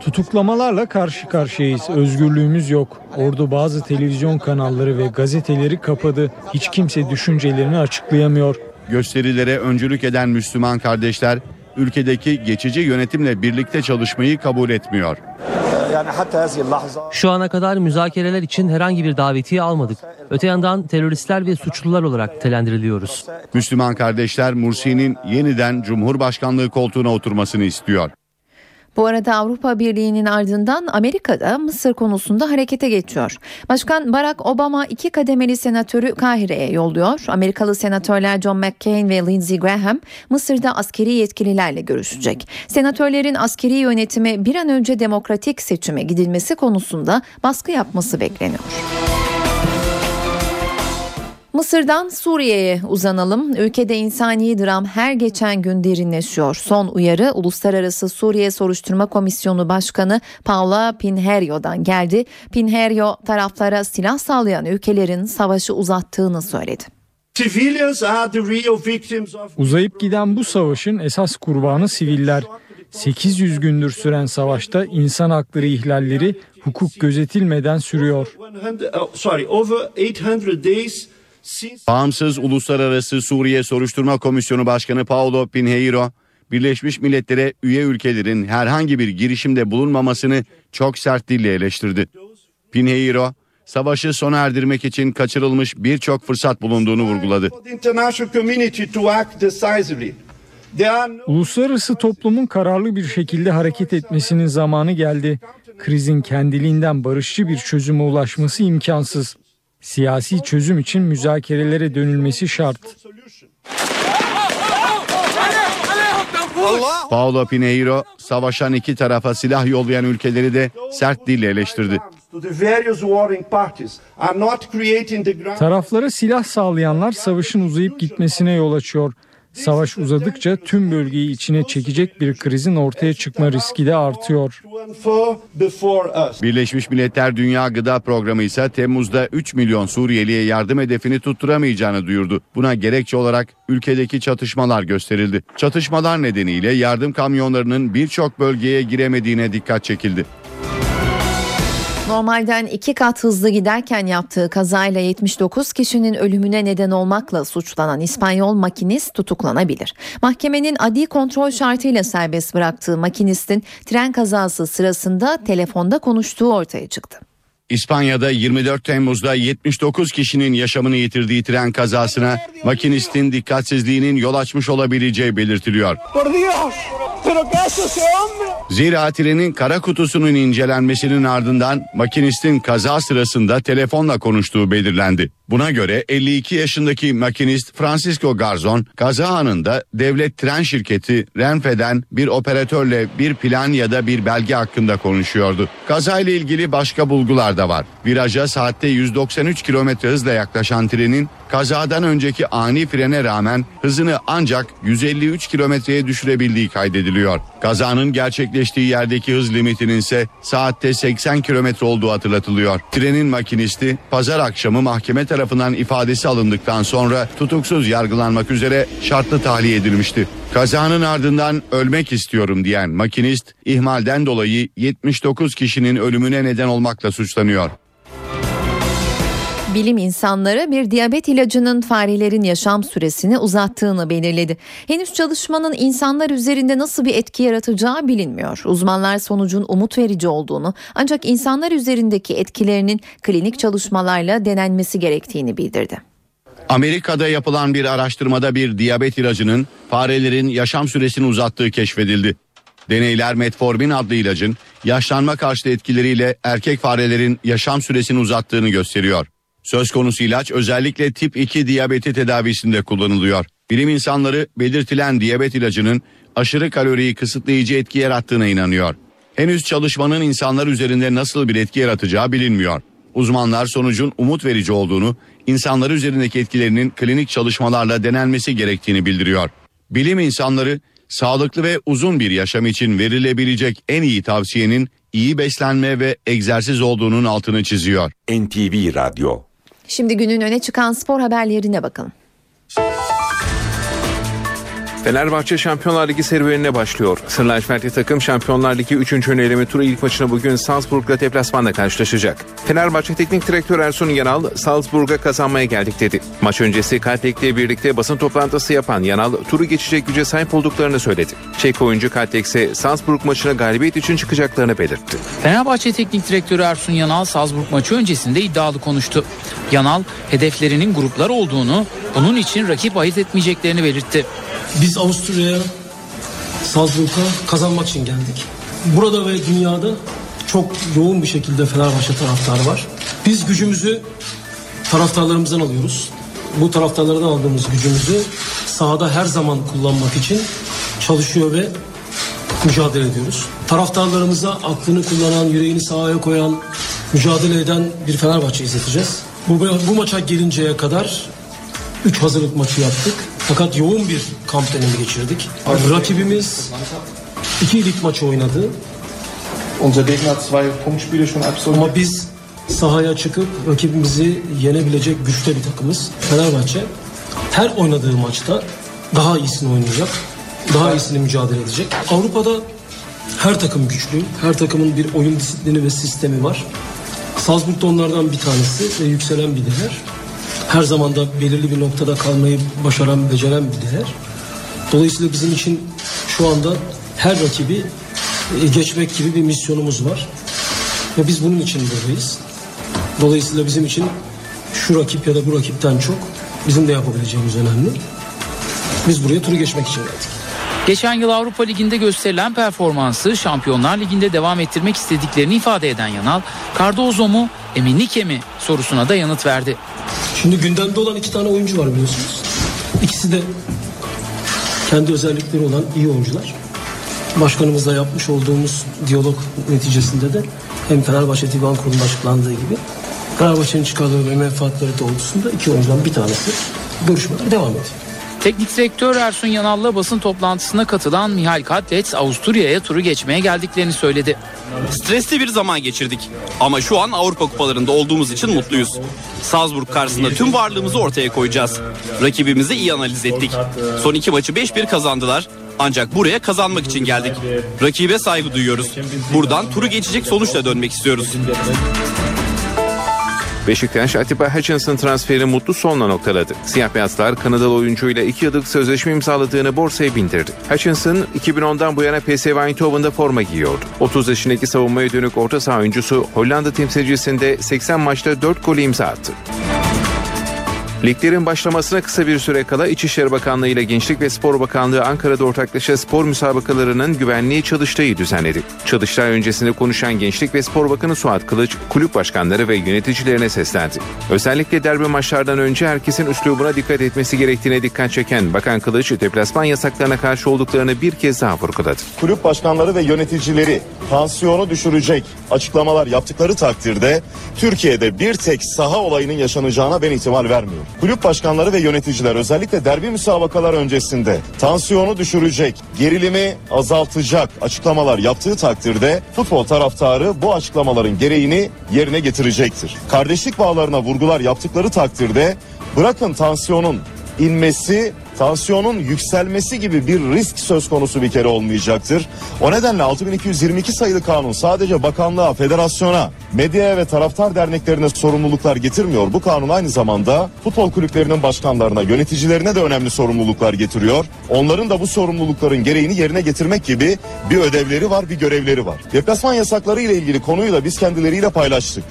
Tutuklamalarla karşı karşıyayız. Özgürlüğümüz yok. Ordu bazı televizyon kanalları ve gazeteleri kapadı. Hiç kimse düşüncelerini açıklayamıyor. Gösterilere öncülük eden Müslüman kardeşler ülkedeki geçici yönetimle birlikte çalışmayı kabul etmiyor. Şu ana kadar müzakereler için herhangi bir davetiye almadık. Öte yandan teröristler ve suçlular olarak telendiriliyoruz. Müslüman kardeşler Mursi'nin yeniden Cumhurbaşkanlığı koltuğuna oturmasını istiyor. Bu arada Avrupa Birliği'nin ardından Amerika'da Mısır konusunda harekete geçiyor. Başkan Barack Obama iki kademeli senatörü Kahire'ye yolluyor. Amerikalı senatörler John McCain ve Lindsey Graham Mısır'da askeri yetkililerle görüşecek. Senatörlerin askeri yönetimi bir an önce demokratik seçime gidilmesi konusunda baskı yapması bekleniyor. Mısır'dan Suriye'ye uzanalım. Ülkede insani dram her geçen gün derinleşiyor. Son uyarı Uluslararası Suriye Soruşturma Komisyonu Başkanı Paula Pinherio'dan geldi. Pinherio taraflara silah sağlayan ülkelerin savaşı uzattığını söyledi. Uzayıp giden bu savaşın esas kurbanı siviller. 800 gündür süren savaşta insan hakları ihlalleri hukuk gözetilmeden sürüyor. Bağımsız Uluslararası Suriye Soruşturma Komisyonu Başkanı Paulo Pinheiro, Birleşmiş Milletler'e üye ülkelerin herhangi bir girişimde bulunmamasını çok sert dille eleştirdi. Pinheiro, savaşı sona erdirmek için kaçırılmış birçok fırsat bulunduğunu vurguladı. Uluslararası toplumun kararlı bir şekilde hareket etmesinin zamanı geldi. Krizin kendiliğinden barışçı bir çözüme ulaşması imkansız. Siyasi çözüm için müzakerelere dönülmesi şart. Paulo Pinheiro, savaşan iki tarafa silah yollayan ülkeleri de sert dille eleştirdi. Taraflara silah sağlayanlar savaşın uzayıp gitmesine yol açıyor. Savaş uzadıkça tüm bölgeyi içine çekecek bir krizin ortaya çıkma riski de artıyor. Birleşmiş Milletler Dünya Gıda Programı ise Temmuz'da 3 milyon Suriyeliye yardım hedefini tutturamayacağını duyurdu. Buna gerekçe olarak ülkedeki çatışmalar gösterildi. Çatışmalar nedeniyle yardım kamyonlarının birçok bölgeye giremediğine dikkat çekildi. Normalden iki kat hızlı giderken yaptığı kazayla 79 kişinin ölümüne neden olmakla suçlanan İspanyol makinist tutuklanabilir. Mahkemenin adli kontrol şartıyla serbest bıraktığı makinistin tren kazası sırasında telefonda konuştuğu ortaya çıktı. İspanya'da 24 Temmuz'da 79 kişinin yaşamını yitirdiği tren kazasına makinistin dikkatsizliğinin yol açmış olabileceği belirtiliyor. Zira trenin kara kutusunun incelenmesinin ardından makinistin kaza sırasında telefonla konuştuğu belirlendi. Buna göre 52 yaşındaki makinist Francisco Garzon kaza anında devlet tren şirketi Renfe'den bir operatörle bir plan ya da bir belge hakkında konuşuyordu. Kazayla ilgili başka bulgular da var. Viraja saatte 193 kilometre hızla yaklaşan trenin kazadan önceki ani frene rağmen hızını ancak 153 kilometreye düşürebildiği kaydediliyor. Kazanın gerçekleştiği yerdeki hız limitinin ise saatte 80 kilometre olduğu hatırlatılıyor. Trenin makinisti pazar akşamı mahkeme tarafından ifadesi alındıktan sonra tutuksuz yargılanmak üzere şartlı tahliye edilmişti. Kazanın ardından ölmek istiyorum diyen makinist ihmalden dolayı 79 kişinin ölümüne neden olmakla suçlanıyor. Bilim insanları bir diyabet ilacının farelerin yaşam süresini uzattığını belirledi. Henüz çalışmanın insanlar üzerinde nasıl bir etki yaratacağı bilinmiyor. Uzmanlar sonucun umut verici olduğunu ancak insanlar üzerindeki etkilerinin klinik çalışmalarla denenmesi gerektiğini bildirdi. Amerika'da yapılan bir araştırmada bir diyabet ilacının farelerin yaşam süresini uzattığı keşfedildi. Deneyler metformin adlı ilacın yaşlanma karşıtı etkileriyle erkek farelerin yaşam süresini uzattığını gösteriyor. Söz konusu ilaç özellikle tip 2 diyabeti tedavisinde kullanılıyor. Bilim insanları belirtilen diyabet ilacının aşırı kaloriyi kısıtlayıcı etki yarattığına inanıyor. Henüz çalışmanın insanlar üzerinde nasıl bir etki yaratacağı bilinmiyor. Uzmanlar sonucun umut verici olduğunu, insanlar üzerindeki etkilerinin klinik çalışmalarla denenmesi gerektiğini bildiriyor. Bilim insanları sağlıklı ve uzun bir yaşam için verilebilecek en iyi tavsiyenin iyi beslenme ve egzersiz olduğunun altını çiziyor. NTV Radyo Şimdi günün öne çıkan spor haberlerine bakalım. Fenerbahçe Şampiyonlar Ligi serüvenine başlıyor. Sırlaçmertli takım Şampiyonlar Ligi 3. eleme turu ilk maçını bugün Salzburg'la deplasmanda karşılaşacak. Fenerbahçe Teknik Direktör Ersun Yanal, Salzburg'a kazanmaya geldik dedi. Maç öncesi Kaltek'le birlikte basın toplantısı yapan Yanal, turu geçecek güce sahip olduklarını söyledi. Çek oyuncu Kaltek ise Salzburg maçına galibiyet için çıkacaklarını belirtti. Fenerbahçe Teknik Direktörü Ersun Yanal Salzburg maçı öncesinde iddialı konuştu. Yanal hedeflerinin gruplar olduğunu, bunun için rakip ayırt etmeyeceklerini belirtti. Biz Avusturya'ya Salzburg'a kazanmak için geldik. Burada ve dünyada çok yoğun bir şekilde Fenerbahçe taraftarı var. Biz gücümüzü taraftarlarımızdan alıyoruz. Bu taraftarlardan aldığımız gücümüzü sahada her zaman kullanmak için çalışıyor ve mücadele ediyoruz. Taraftarlarımıza aklını kullanan, yüreğini sahaya koyan, mücadele eden bir Fenerbahçe izleteceğiz. Bu, bu maça gelinceye kadar 3 hazırlık maçı yaptık. Fakat yoğun bir kamp dönemi geçirdik. Rakibimiz iki lig maçı oynadı. Unser Gegner hat zwei Punktspiele schon absolviert. Ama biz sahaya çıkıp rakibimizi yenebilecek güçte bir takımız. Fenerbahçe her oynadığı maçta daha iyisini oynayacak. Daha iyisini mücadele edecek. Avrupa'da her takım güçlü. Her takımın bir oyun disiplini ve sistemi var. Salzburg da onlardan bir tanesi ve yükselen bir değer her zaman da belirli bir noktada kalmayı başaran, beceren bir değer. Dolayısıyla bizim için şu anda her rakibi e, geçmek gibi bir misyonumuz var. Ve biz bunun için buradayız. Dolayısıyla bizim için şu rakip ya da bu rakipten çok bizim de yapabileceğimiz önemli. Biz buraya turu geçmek için geldik. Geçen yıl Avrupa Ligi'nde gösterilen performansı Şampiyonlar Ligi'nde devam ettirmek istediklerini ifade eden Yanal, Cardozo mu, Emenike mi sorusuna da yanıt verdi. Şimdi gündemde olan iki tane oyuncu var biliyorsunuz. İkisi de kendi özellikleri olan iyi oyuncular. Başkanımızla yapmış olduğumuz diyalog neticesinde de hem Fenerbahçe Divan Kurulu'nda açıklandığı gibi Fenerbahçe'nin çıkarları ve menfaatleri doğrultusunda iki oyuncudan bir tanesi görüşmeler devam ediyor. Teknik direktör Ersun Yanal'la basın toplantısına katılan Mihail Katlets Avusturya'ya turu geçmeye geldiklerini söyledi. Stresli bir zaman geçirdik ama şu an Avrupa kupalarında olduğumuz için mutluyuz. Salzburg karşısında tüm varlığımızı ortaya koyacağız. Rakibimizi iyi analiz ettik. Son iki maçı 5-1 kazandılar. Ancak buraya kazanmak için geldik. Rakibe saygı duyuyoruz. Buradan turu geçecek sonuçla dönmek istiyoruz. Beşiktaş Atiba Hutchinson transferi mutlu sonla noktaladı. Siyah beyazlar Kanadalı oyuncuyla 2 yıllık sözleşme imzaladığını borsaya bindirdi. Hutchinson 2010'dan bu yana PSV Eindhoven'da forma giyiyordu. 30 yaşındaki savunmaya dönük orta saha oyuncusu Hollanda temsilcisinde 80 maçta 4 gol imza attı. Liglerin başlamasına kısa bir süre kala İçişleri Bakanlığı ile Gençlik ve Spor Bakanlığı Ankara'da ortaklaşa spor müsabakalarının güvenliği çalıştayı düzenledi. Çalıştay öncesinde konuşan Gençlik ve Spor Bakanı Suat Kılıç, kulüp başkanları ve yöneticilerine seslendi. Özellikle derbi maçlardan önce herkesin üslubuna dikkat etmesi gerektiğine dikkat çeken Bakan Kılıç, deplasman yasaklarına karşı olduklarını bir kez daha vurguladı. Kulüp başkanları ve yöneticileri tansiyonu düşürecek açıklamalar yaptıkları takdirde Türkiye'de bir tek saha olayının yaşanacağına ben ihtimal vermiyorum. Kulüp başkanları ve yöneticiler özellikle derbi müsabakalar öncesinde tansiyonu düşürecek, gerilimi azaltacak açıklamalar yaptığı takdirde futbol taraftarı bu açıklamaların gereğini yerine getirecektir. Kardeşlik bağlarına vurgular yaptıkları takdirde bırakın tansiyonun inmesi, tansiyonun yükselmesi gibi bir risk söz konusu bir kere olmayacaktır. O nedenle 6222 sayılı kanun sadece bakanlığa, federasyona, medyaya ve taraftar derneklerine sorumluluklar getirmiyor. Bu kanun aynı zamanda futbol kulüplerinin başkanlarına, yöneticilerine de önemli sorumluluklar getiriyor. Onların da bu sorumlulukların gereğini yerine getirmek gibi bir ödevleri var, bir görevleri var. Deplasman yasakları ile ilgili konuyu da biz kendileriyle paylaştık.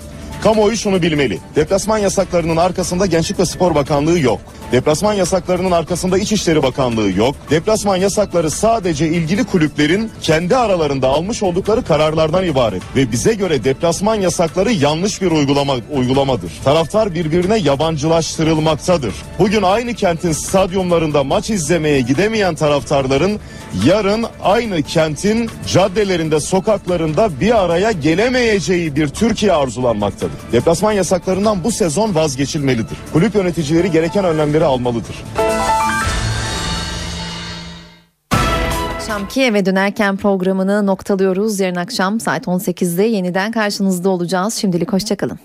Kamuoyu şunu bilmeli. Deplasman yasaklarının arkasında Gençlik ve Spor Bakanlığı yok. Deplasman yasaklarının arkasında İçişleri Bakanlığı yok. Deplasman yasakları sadece ilgili kulüplerin kendi aralarında almış oldukları kararlardan ibaret. Ve bize göre deplasman yasakları yanlış bir uygulama uygulamadır. Taraftar birbirine yabancılaştırılmaktadır. Bugün aynı kentin stadyumlarında maç izlemeye gidemeyen taraftarların yarın aynı kentin caddelerinde, sokaklarında bir araya gelemeyeceği bir Türkiye arzulanmaktadır. Deplasman yasaklarından bu sezon vazgeçilmelidir. Kulüp yöneticileri gereken önlemleri almalıdır. Akşamki eve dönerken programını noktalıyoruz. Yarın akşam saat 18'de yeniden karşınızda olacağız. Şimdilik hoşçakalın.